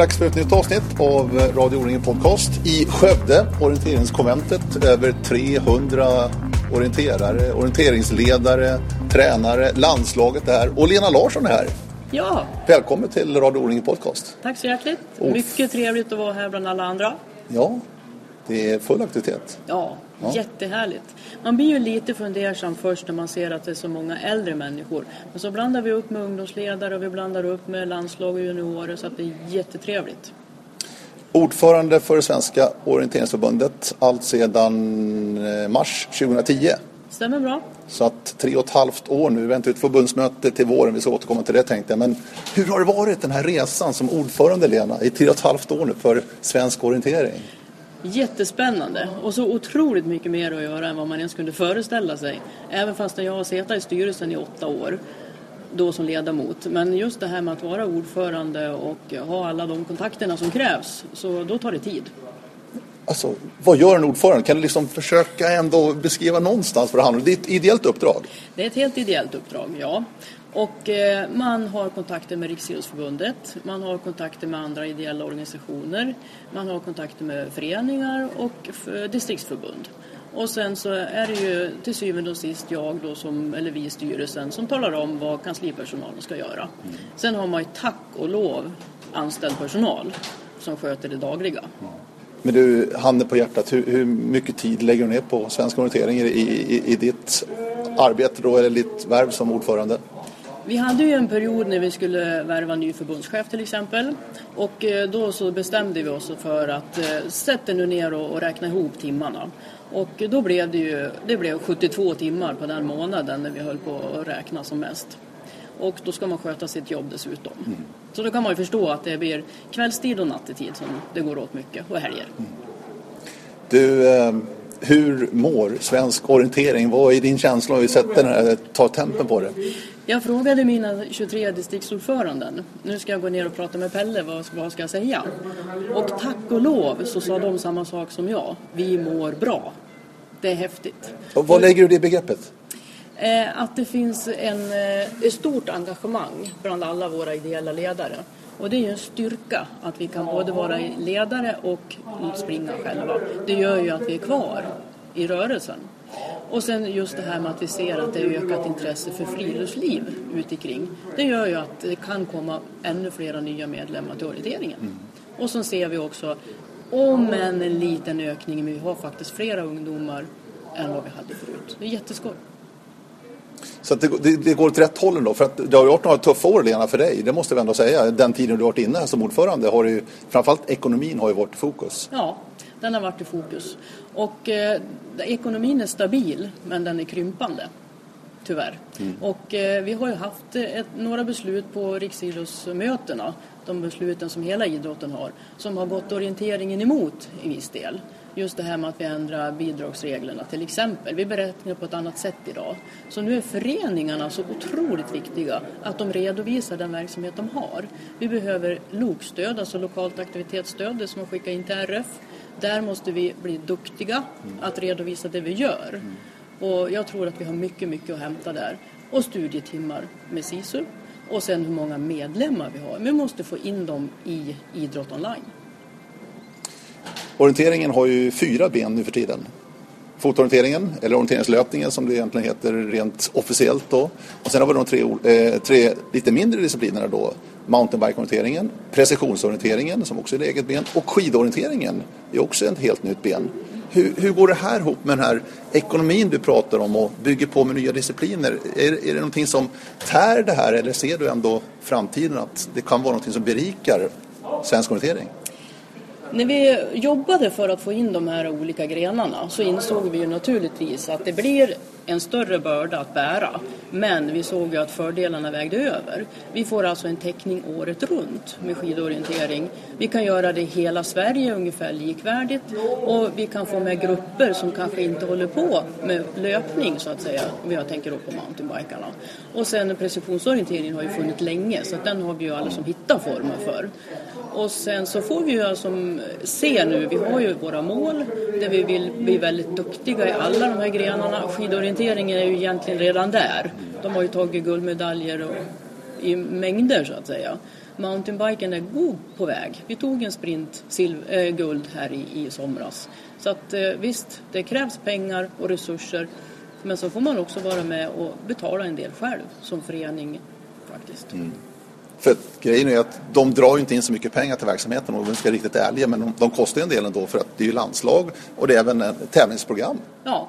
Dags för ett nytt avsnitt av Radio O-ringen Podcast i Skövde, orienteringskonventet. Över 300 orienterare, orienteringsledare, tränare, landslaget är här och Lena Larsson är här. Ja, Välkommen till Radio O-ringen Podcast. tack så hjärtligt. Och- Mycket trevligt att vara här bland alla andra. Ja, det är full aktivitet. Ja, Ja. jättehärligt. Man blir ju lite fundersam först när man ser att det är så många äldre människor. Men så blandar vi upp med ungdomsledare och vi blandar upp med landslag och juniorer så att det är jättetrevligt. Ordförande för Svenska orienteringsförbundet allt sedan eh, mars 2010. Stämmer bra? Så att tre och ett halvt år nu, väntar ett förbundsmöte till våren, vi ska återkomma till det tänkte jag. Men hur har det varit den här resan som ordförande Lena i tre och ett halvt år nu för svensk orientering? Jättespännande och så otroligt mycket mer att göra än vad man ens kunde föreställa sig. Även fast jag har suttit i styrelsen i åtta år, då som ledamot. Men just det här med att vara ordförande och ha alla de kontakterna som krävs, så då tar det tid. Alltså, vad gör en ordförande? Kan du liksom försöka ändå beskriva någonstans vad det handlar om? Det är ett ideellt uppdrag. Det är ett helt ideellt uppdrag, ja. Och eh, man har kontakter med Riksidrottsförbundet, man har kontakter med andra ideella organisationer, man har kontakter med föreningar och distriktsförbund. Och sen så är det ju till syvende och sist jag då som, eller vi i styrelsen som talar om vad kanslipersonalen ska göra. Sen har man ju tack och lov anställd personal som sköter det dagliga. Men du, handen på hjärtat, hur, hur mycket tid lägger du ner på svensk orientering i, i, i ditt arbete då, eller ditt värv som ordförande? Vi hade ju en period när vi skulle värva ny förbundschef till exempel. Och eh, då så bestämde vi oss för att eh, sätt er nu ner och, räkna ihop timmarna. Och då blev det ju det blev 72 timmar på den månaden när vi höll på att räkna som mest. Och då ska man sköta sitt jobb dessutom. Så då kan man ju förstå att det blir kvällstid och nattetid som det går åt mycket och helger. Du, eh, hur mår svensk orientering? Vad är din känsla när vi sätter den här, tar tempen på det? Jag frågade mina 23 distriktsordföranden. Nu ska jag gå ner och prata med Pelle, vad, vad ska jag säga? Och tack och lov så sa de samma sak som jag. Vi mår bra. Det är häftigt. Och vad lägger du i det begreppet? Eh, att det finns en, eh, ett stort engagemang bland alla våra ideella ledare. Och det är ju en styrka att vi kan både vara ledare och springa själva. Det gör ju att vi är kvar i rörelsen. Och sen just det här med att vi ser att det är ökat intresse för friluftsliv ute kring. Det gör ju att det kan komma ännu flera nya medlemmar till orienteringen. Och så ser vi också, om än en liten ökning, men vi har faktiskt flera ungdomar än vad vi hade förut. Det är jätteskoj. Så det, det, det går åt rätt håll ändå. För att det har ju varit några tuffa år Lena för dig, det måste vi ändå säga. Den tiden du har varit inne här som ordförande har ju, framförallt ekonomin har ju varit fokus. Ja, den har varit i fokus. Och eh, ekonomin är stabil, men den är krympande. Tyvärr. Och eh, vi har ju haft eh, ett, några beslut på riksidrottsmötena, de besluten som hela idrotten har, som har gått orienteringen emot i viss del. Just det här med att vi ändrar bidragsreglerna till exempel. Vi beräknar på ett annat sätt idag. Så nu är föreningarna så otroligt viktiga att de redovisar den verksamhet de har. Vi behöver LOK-stöd, alltså lokalt aktivitetsstöd, det som man skickar in till RF. Där måste vi bli duktiga att redovisa det vi gör. Och jag tror att vi har mycket, mycket att hämta där. Och studietimmar med SISU. Och sen hur många medlemmar vi har. Vi måste få in dem i Idrott online. Orienteringen har ju fyra ben nu för tiden. Fotorienteringen, eller orienteringslöpningen som det egentligen heter rent officiellt då. Och sen har vi de tre, eh, tre lite mindre disciplinerna då. Mountainbike-orienteringen, precisionsorienteringen som också är ett eget ben och skidorienteringen är också ett helt nytt ben. Hur, hur går det här ihop med den här ekonomin du pratar om och bygger på med nya discipliner? Är, är det någonting som tär det här eller ser du ändå framtiden att det kan vara någonting som berikar svensk orientering? När vi jobbade för att få in de här olika grenarna så insåg vi ju naturligtvis att det blir en större börda att bära. Men vi såg ju att fördelarna vägde över. Vi får alltså en täckning året runt med skidorientering. Vi kan göra det i hela Sverige ungefär likvärdigt och vi kan få med grupper som kanske inte håller på med löpning så att säga. Om jag tänker då på mountainbikarna. Och sen precisionsorienteringen har ju funnits länge så att den har vi ju alla som hittar former för. Och sen så får vi ju alltså mm, se nu, vi har ju våra mål där vi vill bli väldigt duktiga i alla de här grenarna. Skidorienteringen är ju egentligen redan där. De har ju tagit guldmedaljer och, i mängder så att säga. mountainbiken är god på väg. Vi tog en sprint äh, guld här i, i somras. Så att äh, visst, det krävs pengar och resurser. Men så får man också vara med och betala en del själv som förening faktiskt. Mm. För grejen är att de drar ju inte in så mycket pengar till verksamheten om vi ska vara riktigt ärliga. Men de, de kostar en del ändå för att det är ju landslag och det är även ett tävlingsprogram. Ja,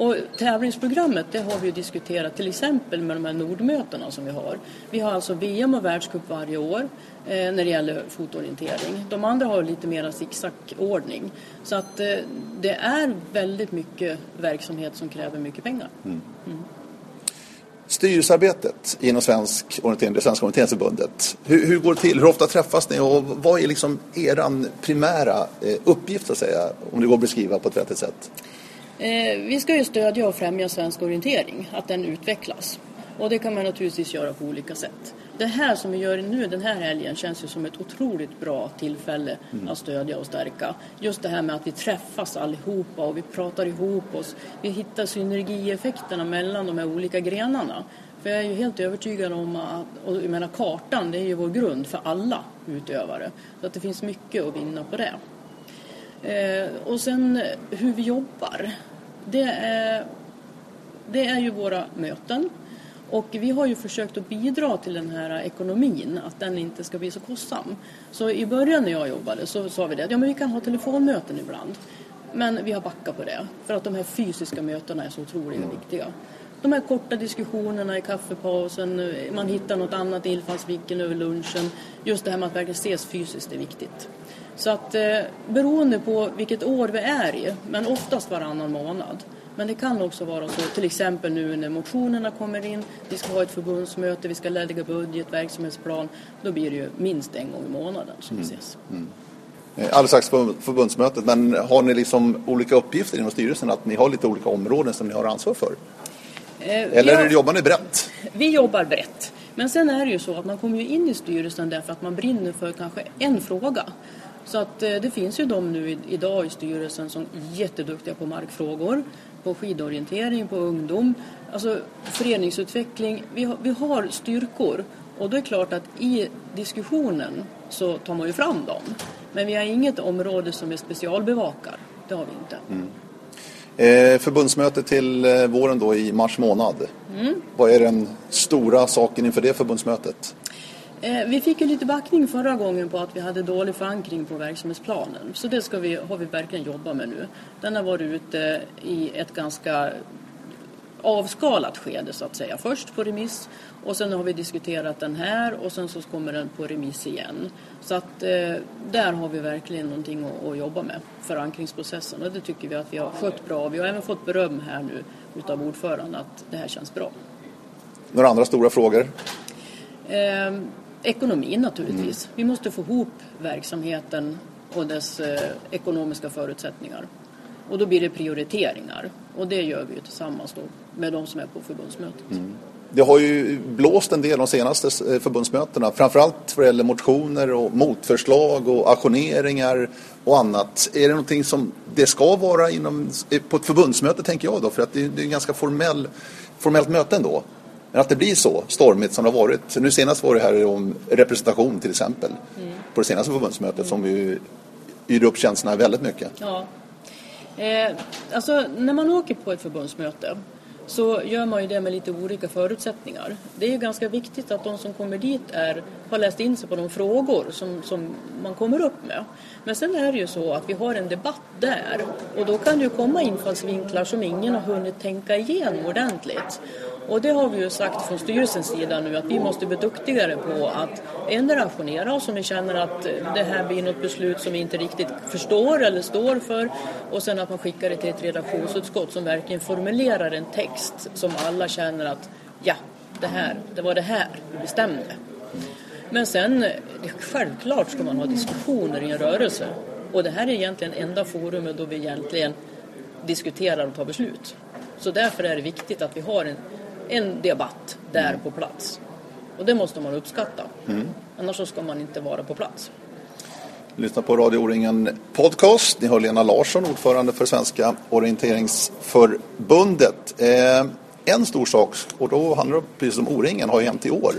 och tävlingsprogrammet det har vi diskuterat till exempel med de här Nordmötena som vi har. Vi har alltså VM och världscup varje år eh, när det gäller fotorientering. De andra har lite mer zigzag-ordning. Så att eh, det är väldigt mycket verksamhet som kräver mycket pengar. Mm. Mm. Styrelsearbetet inom svensk orientering, det Svenska orienteringsförbundet, hur, hur, går det till? Hur ofta träffas ni och vad är liksom er primära eh, uppgift att säga, om det går att beskriva på ett vettigt sätt? Eh, vi ska ju stödja och främja svensk orientering, att den utvecklas. Och det kan man naturligtvis göra på olika sätt. Det här som vi gör nu den här helgen känns ju som ett otroligt bra tillfälle mm. att stödja och stärka. Just det här med att vi träffas allihopa och vi pratar ihop oss. Vi hittar synergieffekterna mellan de här olika grenarna. För jag är ju helt övertygad om att, och jag menar kartan det är ju vår grund för alla utövare. Så att det finns mycket att vinna på det. Eh, och sen hur vi jobbar. Det är, det är ju våra möten. Och vi har ju försökt att bidra till den här ekonomin, att den inte ska bli så kostsam. Så i början när jag jobbade så sa vi det, ja men vi kan ha telefonmöten ibland. Men vi har backat på det, för att de här fysiska mötena är så otroligt mm. viktiga. De här korta diskussionerna i kaffepausen, man hittar något annat infallsvinkel över lunchen. Just det här med att verkligen ses fysiskt är viktigt. Så att eh, beroende på vilket år vi är i, men oftast varannan månad. Men det kan också vara så, till exempel nu när motionerna kommer in, vi ska ha ett förbundsmöte, vi ska lägga budget, verksamhetsplan. Då blir det ju minst en gång i månaden som vi mm. ses. Mm. Eh, alldeles förbundsmötet, men har ni liksom olika uppgifter inom styrelsen? Att ni har lite olika områden som ni har ansvar för? Eh, Eller har, jobbar ni brett? Vi jobbar brett. Men sen är det ju så att man kommer ju in i styrelsen därför att man brinner för kanske en fråga. Så att eh, det finns ju de nu idag i styrelsen som är jätteduktiga på markfrågor, på skidorientering, på ungdom, alltså föreningsutveckling. Vi har, vi har styrkor och då är det klart att i diskussionen så tar man ju fram dem. Men vi har inget område som vi specialbevakar. Det har vi inte. Mm. Eh, förbundsmöte till eh, våren då i mars månad. Mm. Vad är den stora saken inför det förbundsmötet? Eh, vi fick ju lite backning förra gången på att vi hade dålig förankring på verksamhetsplanen. Så det ska vi, har vi verkligen jobbat med nu. Den har varit ute i ett ganska avskalat skede så att säga. Först på remiss och sen har vi diskuterat den här och sen så kommer den på remiss igen. Så att eh, där har vi verkligen någonting att, att, jobba med, förankringsprocessen. Och det tycker vi att vi har skött bra. Vi har även fått beröm här nu utav ordföranden att det här känns bra. Några andra stora frågor? Eh, Ekonomin naturligtvis. Mm. Vi måste få ihop verksamheten och dess eh, ekonomiska förutsättningar. Och då blir det prioriteringar. Och det gör vi ju tillsammans då med de som är på förbundsmötet. Mm. Det har ju blåst en del de senaste eh, förbundsmötena. Framförallt vad det gäller motioner och motförslag och aktioneringar och annat. Är det någonting som det ska vara inom, eh, på ett förbundsmöte tänker jag då? För att det, är en ganska formell, formellt möte ändå. Men att det blir så stormigt som det har varit. Nu senast var det här om representation till exempel. Mm. På det senaste förbundsmötet mm. som ju yrde upp känslorna väldigt mycket. Ja. Eh, alltså när man åker på ett förbundsmöte så gör man ju det med lite olika förutsättningar. Det är ju ganska viktigt att de som kommer dit är, har läst in sig på de frågor som, som man kommer upp med. Men sen är det ju så att vi har en debatt där och då kan det ju komma infallsvinklar som ingen har hunnit tänka igenom ordentligt. Och det har vi ju sagt från styrelsens sida nu att vi måste bli duktigare på att ändra auktionera oss om vi känner att det här blir något beslut som vi inte riktigt förstår eller står för och sen att man skickar det till ett redaktionsutskott som verkligen formulerar en text som alla känner att ja, det här, det var det här vi bestämde. Men sen, självklart ska man ha diskussioner i en rörelse och det här är egentligen enda forumet då vi egentligen diskuterar och tar beslut. Så därför är det viktigt att vi har en en debatt där mm. på plats. Och det måste man uppskatta. Mm. Annars så ska man inte vara på plats. Lyssna på Radio O-ringen Podcast. Ni har Lena Larsson, ordförande för Svenska orienteringsförbundet. Eh, en stor sak, och då handlar det precis om O-ringen, har hänt i år.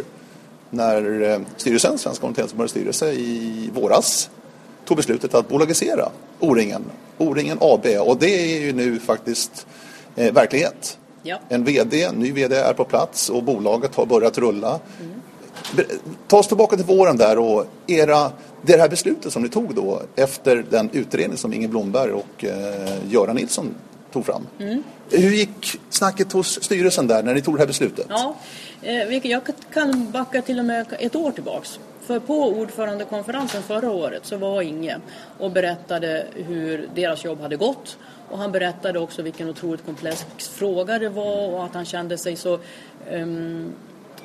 när eh, styrelsen, Svenska Orienteringsförbundets styrelse i våras tog beslutet att bolagisera O-ringen, O-ringen AB och det är ju nu faktiskt eh, verklighet. Ja. En VD, ny VD är på plats och bolaget har börjat rulla. Mm. Ta oss tillbaka till våren där och era, det här beslutet som ni tog då efter den utredning som Inge Blomberg och eh, Göran Nilsson tog fram. Mm. Hur gick snacket hos styrelsen där när ni tog det här beslutet? Ja, eh, jag kan backa till och med ett år tillbaks. För på ordförandekonferensen förra året så var Inge och berättade hur deras jobb hade gått. Och han berättade också vilken otroligt komplex fråga det var och att han kände sig så um,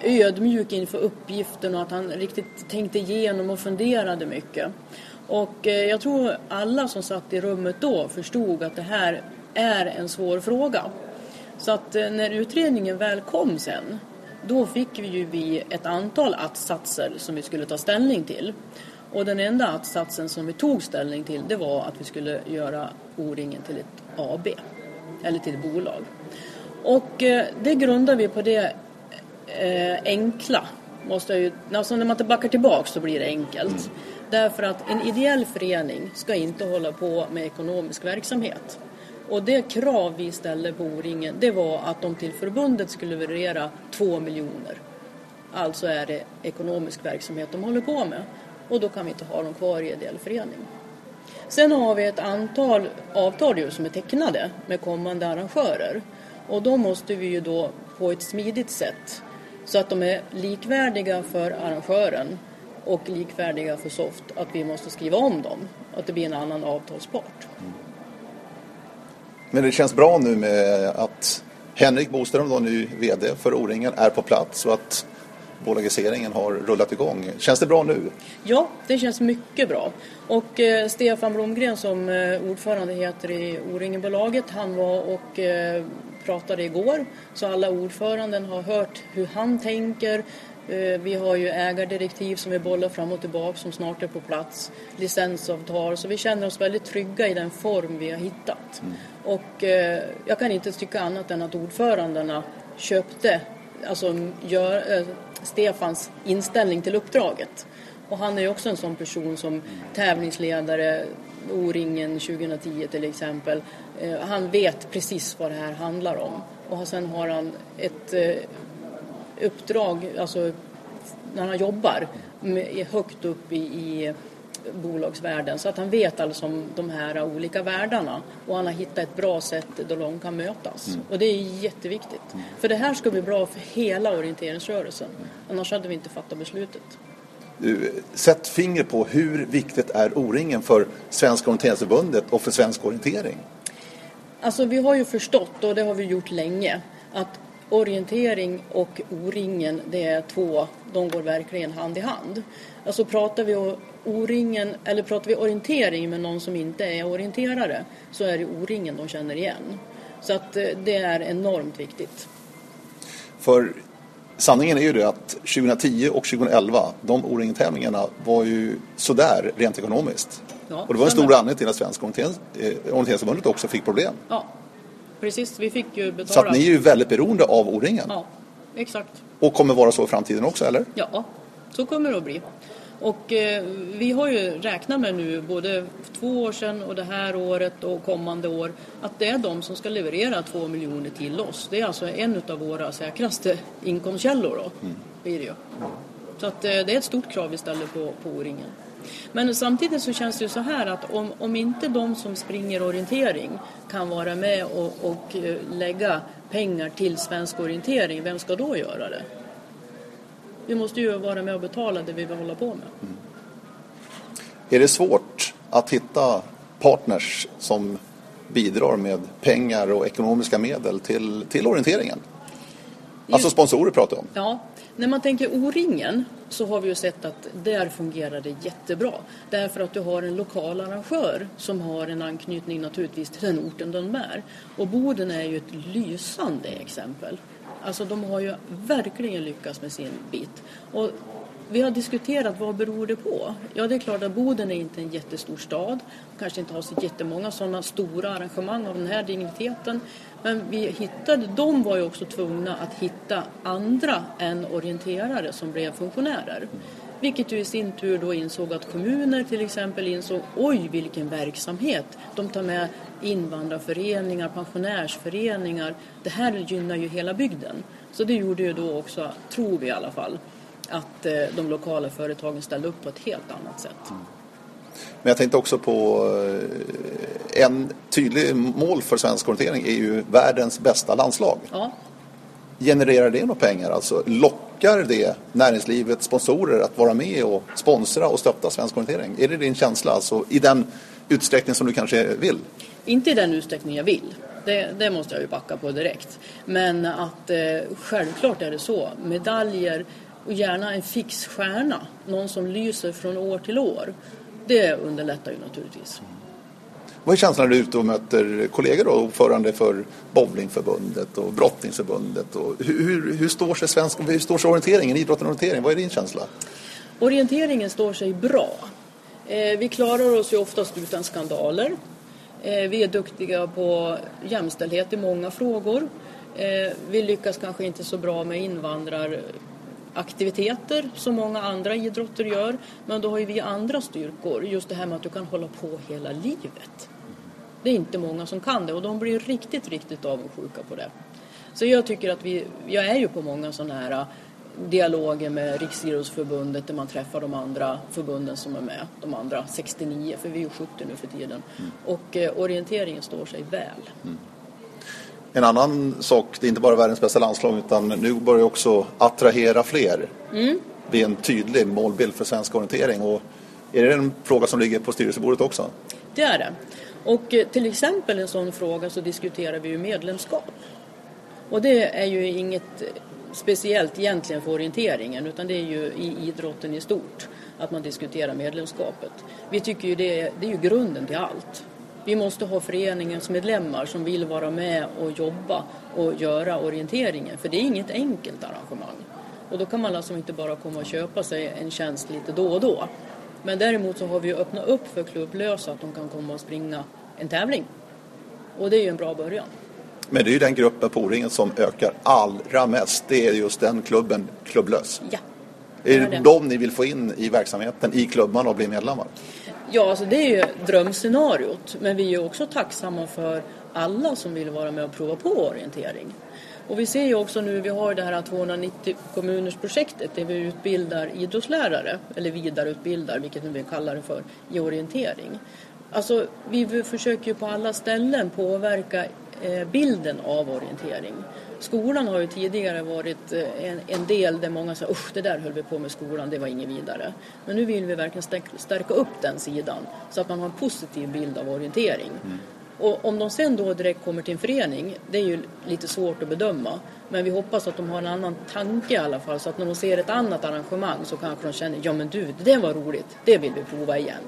ödmjuk inför uppgiften och att han riktigt tänkte igenom och funderade mycket. Och eh, jag tror alla som satt i rummet då förstod att det här är en svår fråga. Så att eh, när utredningen väl kom sen, då fick vi ju vi ett antal att-satser som vi skulle ta ställning till. Och den enda att-satsen som vi tog ställning till, det var att vi skulle göra O-ringen till ett AB, eller till ett bolag. Och eh, det grundar vi på det eh, enkla. Måste ju, alltså när man backar tillbaka så blir det enkelt. Mm. Därför att en ideell förening ska inte hålla på med ekonomisk verksamhet. Och det krav vi ställde på O-ringen det var att de till förbundet skulle leverera 2 miljoner. Alltså är det ekonomisk verksamhet de håller på med. Och då kan vi inte ha dem kvar i ideell förening. Sen har vi ett antal avtal som är tecknade med kommande arrangörer. Och då måste vi ju då på ett smidigt sätt så att de är likvärdiga för arrangören och likvärdiga för Soft, att vi måste skriva om dem. Att det blir en annan avtalspart. Men det känns bra nu med att Henrik Boström, då ny VD för O-ringen, är på plats och att bolagiseringen har rullat igång. Känns det bra nu? Ja, det känns mycket bra. Och eh, Stefan Blomgren som eh, ordförande heter i O-ringenbolaget, han var och eh, pratade igår. Så alla ordföranden har hört hur han tänker, Eh, vi har ju ägardirektiv som vi bollar fram och tillbaka som snart är på plats. Licensavtal, så vi känner oss väldigt trygga i den form vi har hittat. Mm. Och eh, jag kan inte tycka annat än att ordförandena köpte alltså, gör, eh, Stefans inställning till uppdraget. Och han är ju också en sån person som tävlingsledare, O-ringen 2010 till exempel. Eh, han vet precis vad det här handlar om. Och sen har han ett eh, uppdrag, alltså när han jobbar med, högt upp i, i bolagsvärlden så att han vet alltså om de här olika världarna och han har hittat ett bra sätt då de kan mötas. Mm. Och det är jätteviktigt. Mm. För det här ska bli bra för hela orienteringsrörelsen. Mm. Annars hade vi inte fattat beslutet. Du, sätt finger på hur viktigt är O-ringen för Svenska orienteringsförbundet och för svensk orientering? Alltså vi har ju förstått, och det har vi gjort länge, att orientering och O-ringen, det är två, de går verkligen hand i hand. Alltså pratar vi O-ringen, eller pratar vi orientering med någon som inte är orienterare så är det O-ringen de känner igen. Så att eh, det är enormt viktigt. För sanningen är ju det att 2010 och 2011, de O-ringen-tävlingarna var ju sådär rent ekonomiskt. Ja, och det var en stor anledning till att Svenska orienteringsförbundet också fick problem. Ja, Precis, vi fick ju betala. Så att ni är ju väldigt beroende av O-ringen. Ja, exakt. Och kommer vara så i framtiden också, eller? Ja, så kommer det att bli. Och eh, vi har ju räknat med nu, både två år sedan och det här året och kommande år, att det är de som ska leverera två miljoner till oss. Det är alltså en av våra säkraste inkomstkällor då, mm. blir det ju. Så att eh, det är ett stort krav vi ställer på, på O-ringen. Men samtidigt så känns det så här att om, om inte de som springer orientering kan vara med och, och eh, lägga pengar till svensk orientering, vem ska då göra det? Vi måste ju vara med och betala det vi vill hålla på med. Mm. Är det svårt att hitta partners som bidrar med pengar och ekonomiska medel till, till orienteringen? Alltså sponsorer pratar jag om. Ja, när man tänker O-ringen så har vi ju sett att där fungerar det jättebra. Därför att du har en lokal arrangör som har en anknytning naturligtvis till den orten de är. Och Boden är ju ett lysande exempel. Alltså de har ju verkligen lyckats med sin bit. Och vi har diskuterat vad beror det på? Ja, det är klart att Boden är inte en jättestor stad. Kanske inte har så jättemånga sådana stora arrangemang av den här digniteten. Men vi hittade, de var ju också tvungna att hitta andra än orienterare som blev funktionärer. Vilket ju i sin tur då insåg att kommuner till exempel insåg oj vilken verksamhet. De tar med invandrarföreningar, pensionärsföreningar. Det här gynnar ju hela bygden. Så det gjorde ju då också, tror vi i alla fall, att eh, de lokala företagen ställde upp på ett helt annat sätt. Mm. Men jag tänkte också på eh, en tydlig mål för svensk orientering är ju världens bästa landslag. Ja. Genererar det några pengar? Alltså lockar det näringslivets sponsorer att vara med och sponsra och stötta svensk orientering? Är det din känsla? Alltså i den utsträckning som du kanske vill? Inte i den utsträckning jag vill. Det, det måste jag ju backa på direkt. Men att eh, självklart är det så. Medaljer och gärna en fix stjärna. Någon som lyser från år till år. Det underlättar ju naturligtvis. Vad är känslan när du är ute och möter kollegor och ordförande för bowlingförbundet och brottningsförbundet? Och hur, hur, står sig svensk, hur står sig orienteringen, idrotten och orientering? Vad är din känsla? Orienteringen står sig bra. Eh, vi klarar oss ju oftast utan skandaler. Eh, vi är duktiga på jämställdhet i många frågor. Eh, vi lyckas kanske inte så bra med invandraraktiviteter som många andra idrotter gör. Men då har ju vi andra styrkor. Just det här med att du kan hålla på hela livet. Det är inte många som kan det och de blir riktigt, riktigt avundsjuka på det. Så jag tycker att vi, jag är ju på många sådana här dialoger med Riksidrottsförbundet där man träffar de andra förbunden som är med, de andra 69, för vi är ju 70 nu för tiden. Mm. Och eh, orienteringen står sig väl. Mm. En annan sak, det är inte bara världens bästa landslag utan nu börjar också attrahera fler. Mm. Bli en tydlig målbild för svensk orientering. Och är det en fråga som ligger på styrelsebordet också? Det är det. Och eh, till exempel en sån fråga så diskuterar vi ju medlemskap. Och det är ju inget speciellt egentligen för orienteringen utan det är ju i idrotten i stort att man diskuterar medlemskapet. Vi tycker ju det, det är ju grunden till allt. Vi måste ha föreningens medlemmar som vill vara med och jobba och göra orienteringen för det är inget enkelt arrangemang. Och då kan man alltså inte bara komma och köpa sig en tjänst lite då och då. Men däremot så har vi öppnat upp för klubblösa att de kan komma och springa en tävling. Och det är ju en bra början. Men det är ju den gruppen på O-ringen som ökar allra mest. Det är just den klubben, klubblös. Ja. Är det, det de ni vill få in i verksamheten, i klubbarna och bli medlemmar? Ja, alltså det är ju drömscenariot. Men vi är också tacksamma för alla som vill vara med och prova på orientering. Och vi ser ju också nu, vi har det här 290 kommuners projektet där vi utbildar idrottslärare, eller vidareutbildar, vilket vi kallar det för, i orientering. Alltså, vi försöker ju på alla ställen påverka eh, bilden av orientering. Skolan har ju tidigare varit eh, en, en del där många sa usch det där höll vi på med skolan, det var inget vidare. Men nu vill vi verkligen stärka upp den sidan så att man har en positiv bild av orientering. Mm. Och om de sen då direkt kommer till en förening, det är ju lite svårt att bedöma. Men vi hoppas att de har en annan tanke i alla fall så att när de ser ett annat arrangemang så kanske de känner ja men du, det var roligt, det vill vi prova igen.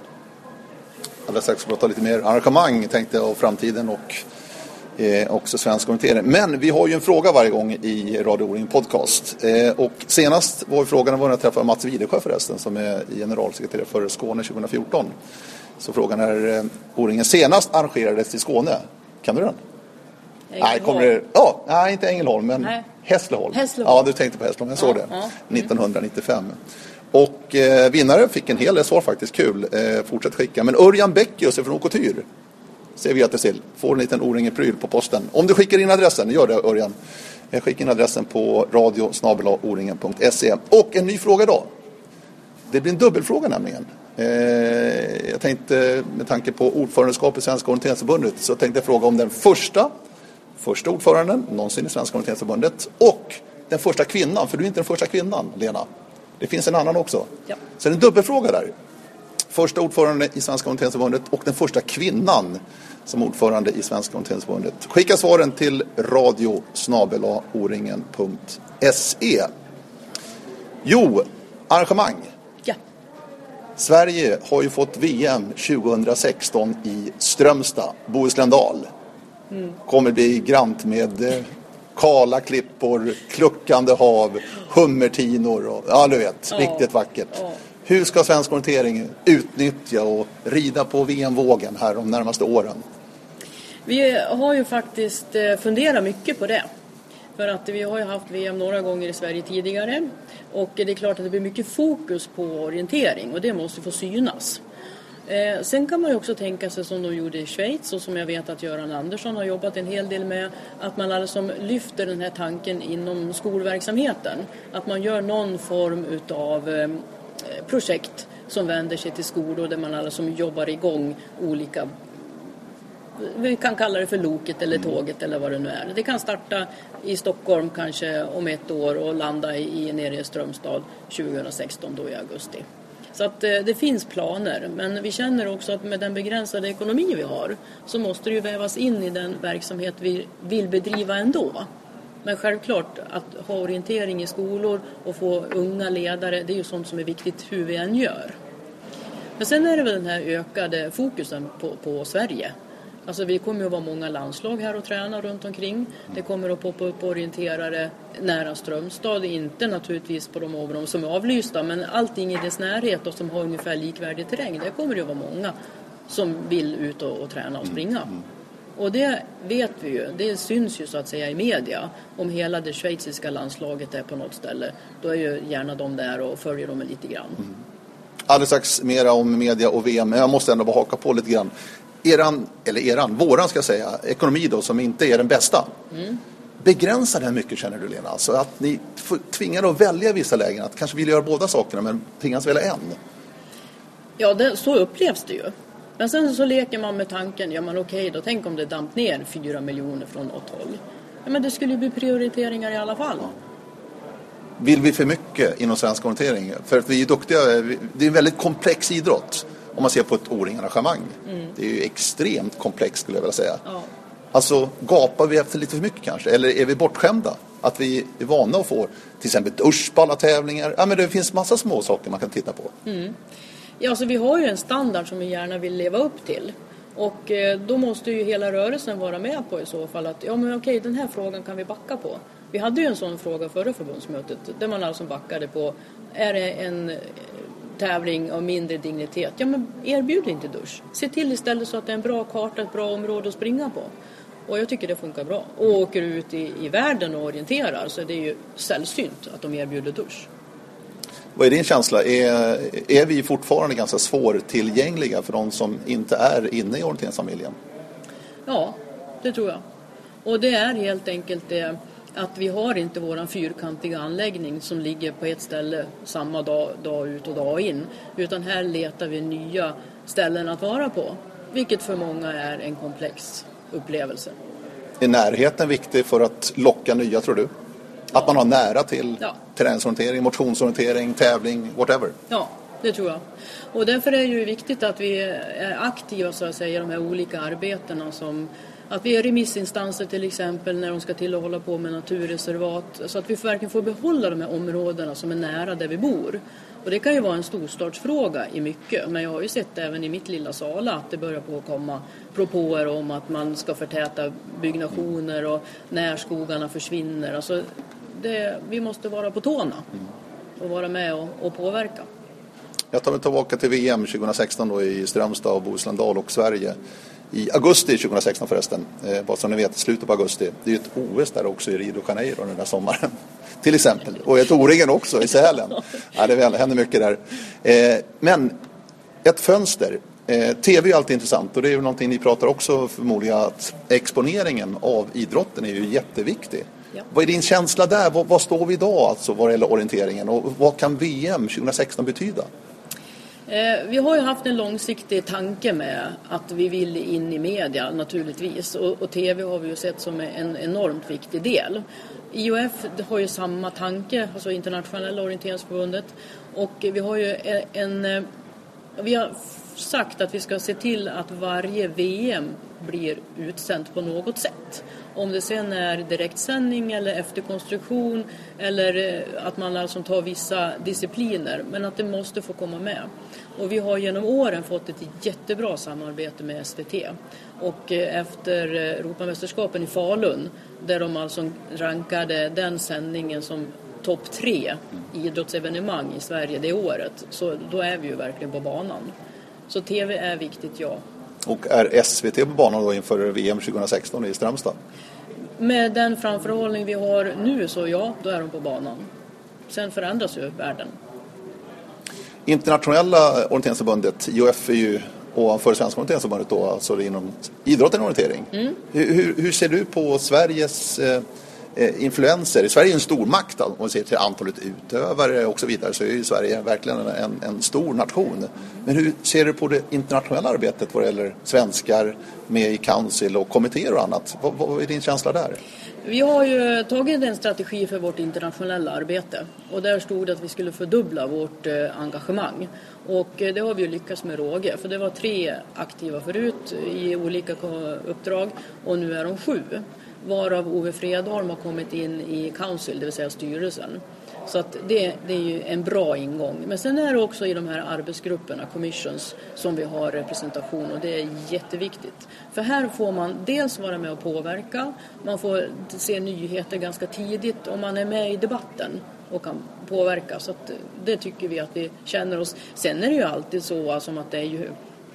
Alldeles strax ska vi prata lite mer arrangemang tänkte jag och framtiden och eh, också svensk orientering. Men vi har ju en fråga varje gång i Radio O-ring podcast. Eh, och senast var frågan var när jag träffade Mats Widersjö förresten som är generalsekreterare för Skåne 2014. Så frågan är eh, O-ringen senast arrangerades i Skåne. Kan du den? Ängelholm. Nej, kommer det, ja, nej, inte Ängelholm, men nej. Hässleholm. Hässleholm. Ja, du tänkte på Hässleholm, jag såg ja, det. Ja. 1995. Och eh, vinnare fick en hel del svar faktiskt, kul. Eh, fortsätt skicka. Men Örjan Bäckius från Okotyr ser vi att det till. Får en liten O-ringen-pryl på posten. Om du skickar in adressen, gör det Örjan. Skicka in adressen på radio Och en ny fråga idag. Det blir en dubbelfråga nämligen. Eh, jag tänkte med tanke på ordförandeskapet i Svenska orienteringsförbundet så tänkte jag fråga om den första, första ordföranden någonsin i Svenska orienteringsförbundet och den första kvinnan, för du är inte den första kvinnan Lena. Det finns en annan också. Ja. Så det är en dubbelfråga där. Första ordförande i Svenska orienteringsförbundet och den första kvinnan som ordförande i Svenska orienteringsförbundet. Skicka svaren till radio oringen.se. Jo, arrangemang. Ja. Sverige har ju fått VM 2016 i Strömstad, Bohuslän-Dal. Mm. Kommer bli grant med eh, Kala klippor, kluckande hav, hummertinor och ja, du vet, Ja. riktigt vackert. Ja. Hur ska svensk orientering utnyttja och rida på VM-vågen här de närmaste åren? Vi har ju faktiskt eh, funderat mycket på det. För att vi har ju haft VM några gånger i Sverige tidigare. Och det är klart att det blir mycket fokus på orientering och det måste få synas. Eh, sen kan man ju också tänka sig som de gjorde i Schweiz och som jag vet att Göran Andersson har jobbat en hel del med. Att man alltså lyfter den här tanken inom skolverksamheten. Att man gör någon form utav eh, projekt som vänder sig till skolor där man alltså jobbar igång olika vi kan kalla det för loket eller tåget eller vad det nu är. Det kan starta i Stockholm kanske om ett år och landa i, nere i Strömstad 2016 då i augusti. Så att eh, det finns planer men vi känner också att med den begränsade ekonomi vi har så måste det ju vävas in i den verksamhet vi vill bedriva ändå. Men självklart att ha orientering i skolor och få unga ledare det är ju sånt som är viktigt hur vi än gör. Men sen är det väl den här ökade fokusen på, på Sverige. Alltså vi kommer att vara många landslag här och träna runt omkring. Det kommer att poppa upp orienterare nära Strömstad, inte naturligtvis på de områden som är avlysta, men allting i dess närhet och som har ungefär likvärdig terräng. Där kommer det att vara många som vill ut och, och träna och springa. Mm, mm. Och det vet vi ju, det syns ju så att säga i media. Om hela det schweiziska landslaget är på något ställe, då är ju gärna de där och följer dem lite grann. Alldeles strax mera om media och VM, men jag måste ändå bara haka på lite grann. Eran, eller eran, våran ska jag säga, ekonomi då som inte är den bästa. Begränsar den mycket känner du Lena? Alltså att ni tvingar att välja vissa lägen, att kanske vill göra båda sakerna men tvingas välja en. Ja, det, så upplevs det ju. Men sen så leker man med tanken, ja men okej då, tänk om det damp ner fyra miljoner från något håll. Ja, men det skulle ju bli prioriteringar i alla fall. Vill vi för mycket inom svensk orientering? För att vi är duktiga, det är en väldigt komplex idrott om man ser på ett O-ring-arrangemang. Det är ju extremt komplext skulle jag vilja säga. Ja. Alltså gapar vi efter lite för mycket kanske? Eller är vi bortskämda? Att vi är vana att få till exempel dusch på alla tävlingar. Ja men det finns massa små saker man kan titta på. Ja, alltså vi har ju en standard som vi gärna vill leva upp till. Och eh, då måste ju hela rörelsen vara med på i så fall att ja men okej den här frågan kan vi backa på. Vi hade ju en sån fråga förra förbundsmötet där man alltså backade på är det en tävling av mindre dignitet, ja men erbjud inte dusch. Se till istället så att det är en bra karta, ett bra område att springa på. Och jag tycker det funkar bra. Och åker du ut i, i världen och orienterar så är det ju sällsynt att de erbjuder dusch. Vad är din känsla? Är, är vi fortfarande ganska svårtillgängliga för de som inte är inne i orienteringsfamiljen? Ja, det tror jag. Och det är helt enkelt det att vi har inte våran fyrkantiga anläggning som ligger på ett ställe samma dag, dag ut och dag in. Utan här letar vi nya ställen att vara på. Vilket för många är en komplex upplevelse. Är närheten viktig för att locka nya tror du? Att man har nära till Ja. träningsorientering, motionsorientering, tävling, whatever. Ja, det tror jag. Och därför är det ju viktigt att vi är aktiva så att säga i de här olika arbetena som att vi är remissinstanser till exempel när de ska till att hålla på med naturreservat så att vi verkligen får behålla de här områdena som är nära där vi bor. Och det kan ju vara en storstadsfråga i mycket men jag har ju sett även i mitt lilla Sala att det börjar på att komma propåer om att man ska förtäta byggnationer och närskogarna försvinner. Alltså det, vi måste vara på tårna och vara med och, och påverka. Jag tar mig tillbaka till VM 2016 då i Strömstad och Bohuslän Dal och Sverige. I augusti 2016 förresten, eh, bara så ni vet, slutet på augusti. Det är ju ett OS där också i Rio de Janeiro den där sommaren. Till exempel. Och ett O-ringen också i Sälen. Ja, det händer mycket där. Eh, men ett fönster. Eh, TV är alltid intressant och det är ju någonting ni pratar också förmodligen att exponeringen av idrotten är ju jätteviktig. Ja. Vad är din känsla där? Vad, vad står vi idag alltså vad gäller orienteringen och vad kan VM 2016 betyda? Eh, Vi har ju haft en långsiktig tanke med att vi vill in i media naturligtvis och, och TV har vi ju sett som en enormt viktig del. IOF har ju samma tanke, alltså Internationella orienteringsförbundet och vi har ju en, en vi har sagt att vi ska se till att varje VM blir utsänt på något sätt. Om det sen är direktsändning eller efterkonstruktion eller eh, att man alltså tar vissa discipliner. Men att det måste få komma med. Och vi har genom åren fått ett jättebra samarbete med SVT. Och eh, efter eh, Europamästerskapen i Falun där de alltså rankade den sändningen som topp tre idrottsevenemang i Sverige det året. Så då är vi ju verkligen på banan. Så TV är viktigt, ja. Och är SVT på banan då inför VM 2016 i Strömstad? Med den framförhållning vi har nu så ja, då är de på banan. Sen förändras ju världen. Internationella orienteringsförbundet, IOF är ju ovanför Svenska orienteringsförbundet då, alltså inom idrotten och orientering. Mm. Hur, hur, ser du på Sveriges eh, Eh, influenser. influenser? Sverige är en stormakt om man ser till antalet utövare och så vidare så är ju Sverige verkligen en, en stor nation. Men hur ser du på det internationella arbetet vad det gäller svenskar med i council och kommittéer och annat? Vad, vad är din känsla där? Vi har ju tagit en strategi för vårt internationella arbete och där stod det att vi skulle fördubbla vårt eh, engagemang. Och eh, det har vi ju lyckats med råge för det var tre aktiva förut i olika uppdrag och nu är de sju. Varav Ove Fredholm har kommit in i Council, det vill säga styrelsen. Så att det, det, är ju en bra ingång. Men sen är det också i de här arbetsgrupperna, commissions, som vi har representation och det är jätteviktigt. För här får man dels vara med och påverka, man får se nyheter ganska tidigt och man är med i debatten och kan påverka. Så att det tycker vi att vi känner oss. Sen är det ju alltid så alltså, att det är ju,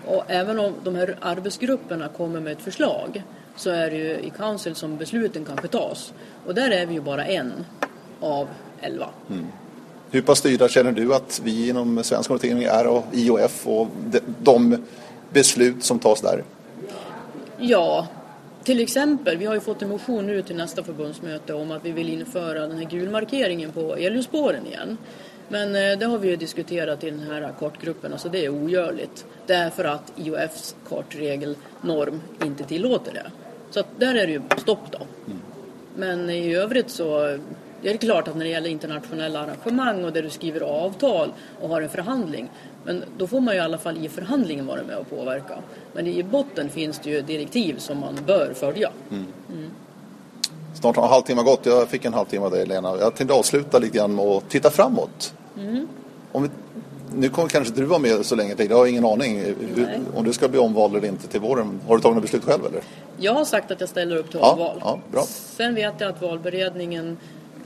och även om de här arbetsgrupperna kommer med ett förslag så är det ju i council som besluten kanske tas. Och där är vi ju bara en av 11. Mm. Hur pass styrda känner du att vi inom svensk orientering är och IOF och de beslut som tas där? Ja, till exempel, vi har ju fått en motion nu till nästa förbundsmöte om att vi vill införa den här gulmarkeringen på elljusspåren igen. Men eh, det har vi ju diskuterat i den här kartgruppen, alltså det är ogörligt. Därför att IOFs kartregelnorm inte tillåter det. Så att där är det ju stopp då. Mm. Men i övrigt så det är klart att när det gäller internationella arrangemang och där du skriver avtal och har en förhandling, men då får man ju i alla fall i förhandlingen vara med och påverka. Men i botten finns det ju direktiv som man bör följa. Mm. Mm. Snart har en halvtimme gått. Jag fick en halvtimme av dig Lena. Jag tänkte avsluta lite grann med att titta framåt. Mm. Om vi, nu kommer kanske du vara med så länge till. Jag har ingen aning Nej. om du ska bli omvald eller inte till våren. Har du tagit något beslut själv eller? Jag har sagt att jag ställer upp till omval. Ja, bra. Sen vet jag att valberedningen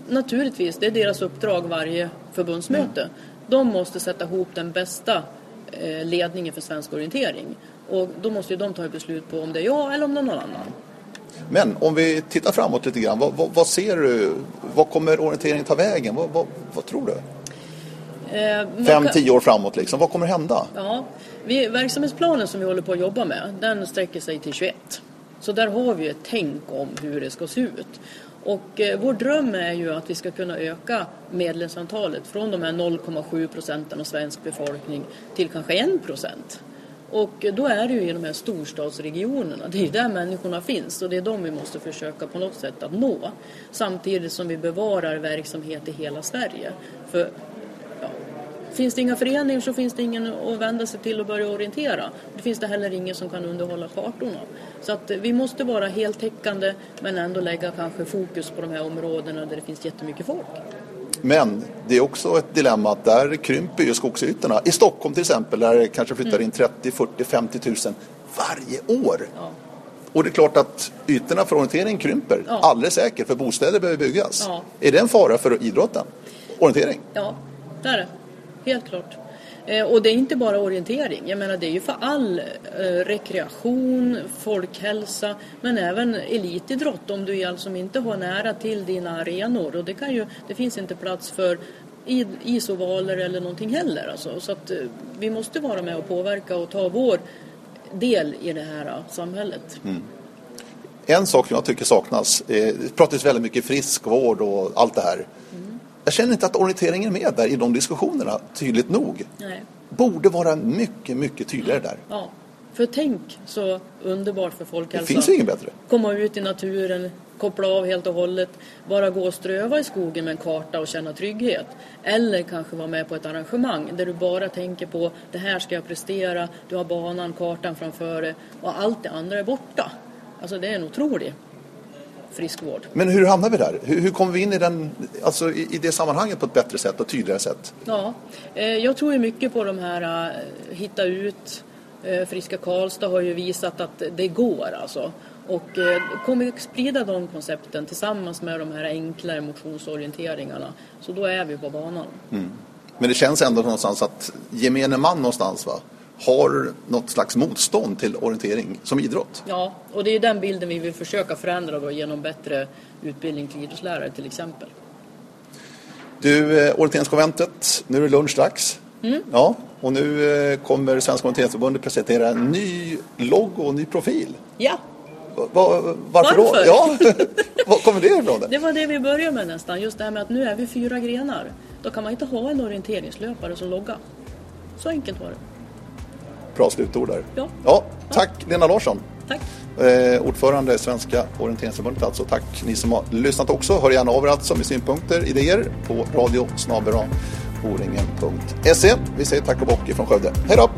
naturligtvis, det är deras uppdrag varje förbundsmöte. Mm. De måste sätta ihop den bästa eh, ledningen för svensk orientering. Och då måste ju de ta ett beslut på om det är jag eller om det är någon annan. Men om vi tittar framåt lite grann, vad, vad, vad ser du? Vad kommer orienteringen ta vägen? Vad, vad tror du? Eh, Fem, kan... tio år framåt liksom, vad kommer hända? Ja, vi, verksamhetsplanen som vi håller på att jobba med, den sträcker sig till 21. Så där har vi ett tänk om hur det ska se ut. Och eh, vår dröm är ju att vi ska kunna öka medlemsantalet från de här 0,7 procenten av svensk befolkning till kanske 1 procent. Och då är det ju i de här storstadsregionerna, det är ju där människorna finns och det är de vi måste försöka på något sätt att nå. Samtidigt som vi bevarar verksamhet i hela Sverige. För Finns det inga föreningar så finns det ingen att vända sig till och börja orientera. Det finns det heller ingen som kan underhålla kartorna. Så att vi måste vara heltäckande men ändå lägga kanske fokus på de här områdena där det finns jättemycket folk. Men det är också ett dilemma att där krymper ju skogsytorna. I Stockholm till exempel där det kanske flyttar in 30, 40, 50 000 varje år. Ja. Och det är klart att ytorna för orientering krymper, ja. alldeles säkert, för bostäder behöver byggas. Ja. Är det en fara för idrotten? Orientering? Ja, det är det helt klart. Eh, och det är inte bara orientering, jag menar det är ju för all eh, rekreation, folkhälsa men även elitidrott om du alltså inte har nära till dina arenor och det, kan ju, det finns inte plats för isovaler eller någonting heller. Alltså. Så att eh, vi måste vara med och påverka och ta vår del i det här samhället. Mm. En sak jag tycker saknas, det pratas väldigt mycket friskvård och allt det här. Mm. Jag känner inte att orienteringen är med där i de diskussionerna tydligt nog. Nej. Borde vara mycket, mycket tydligare där. Ja, för tänk så underbart för folkhälsan. Det finns inget bättre. Komma ut i naturen, koppla av helt och hållet, bara gå och ströva i skogen med en karta och känna trygghet. Eller kanske vara med på ett arrangemang där du bara tänker på det här ska jag prestera, du har banan, kartan framför dig och allt det andra är borta. Alltså det är en otrolig friskvård. Men hur hamnar vi där? Hur, hur kommer vi in i, den, alltså i, i det sammanhanget på ett bättre sätt och tydligare sätt? Ja, eh, jag tror ju mycket på de här uh, hitta ut. Uh, Friska Karlstad har ju visat att det går alltså. Och eh, kommer sprida de koncepten tillsammans med de här enklare motionsorienteringarna så då är vi på banan. Mm. Men det känns ändå någonstans att gemene man någonstans va? Har något slags motstånd till orientering som idrott. Ja, och det är den bilden vi vill försöka förändra då genom bättre utbildning till idrottslärare till exempel. Du, eh, orienteringskonventet, nu är det lunch dags. Mm. Ja, och nu eh, kommer Svenska orienteringsförbundet presentera en ny logo och ny profil. Ja. Va, varför, varför, då? Ja, var kommer det ifrån? Det var det vi började med nästan, just det här med att nu är vi fyra grenar. Då kan man inte ha en orienteringslöpare som logga. Så enkelt var det. Bra slutord där. Ja. ja tack ja. Lena Larsson. Tack. Eh, ordförande Svenska Orienteringsförbundet alltså. Tack ni som har lyssnat också. Hör gärna av er alltså med synpunkter, idéer på radio Vi säger tack och bock från Skövde. Hej då!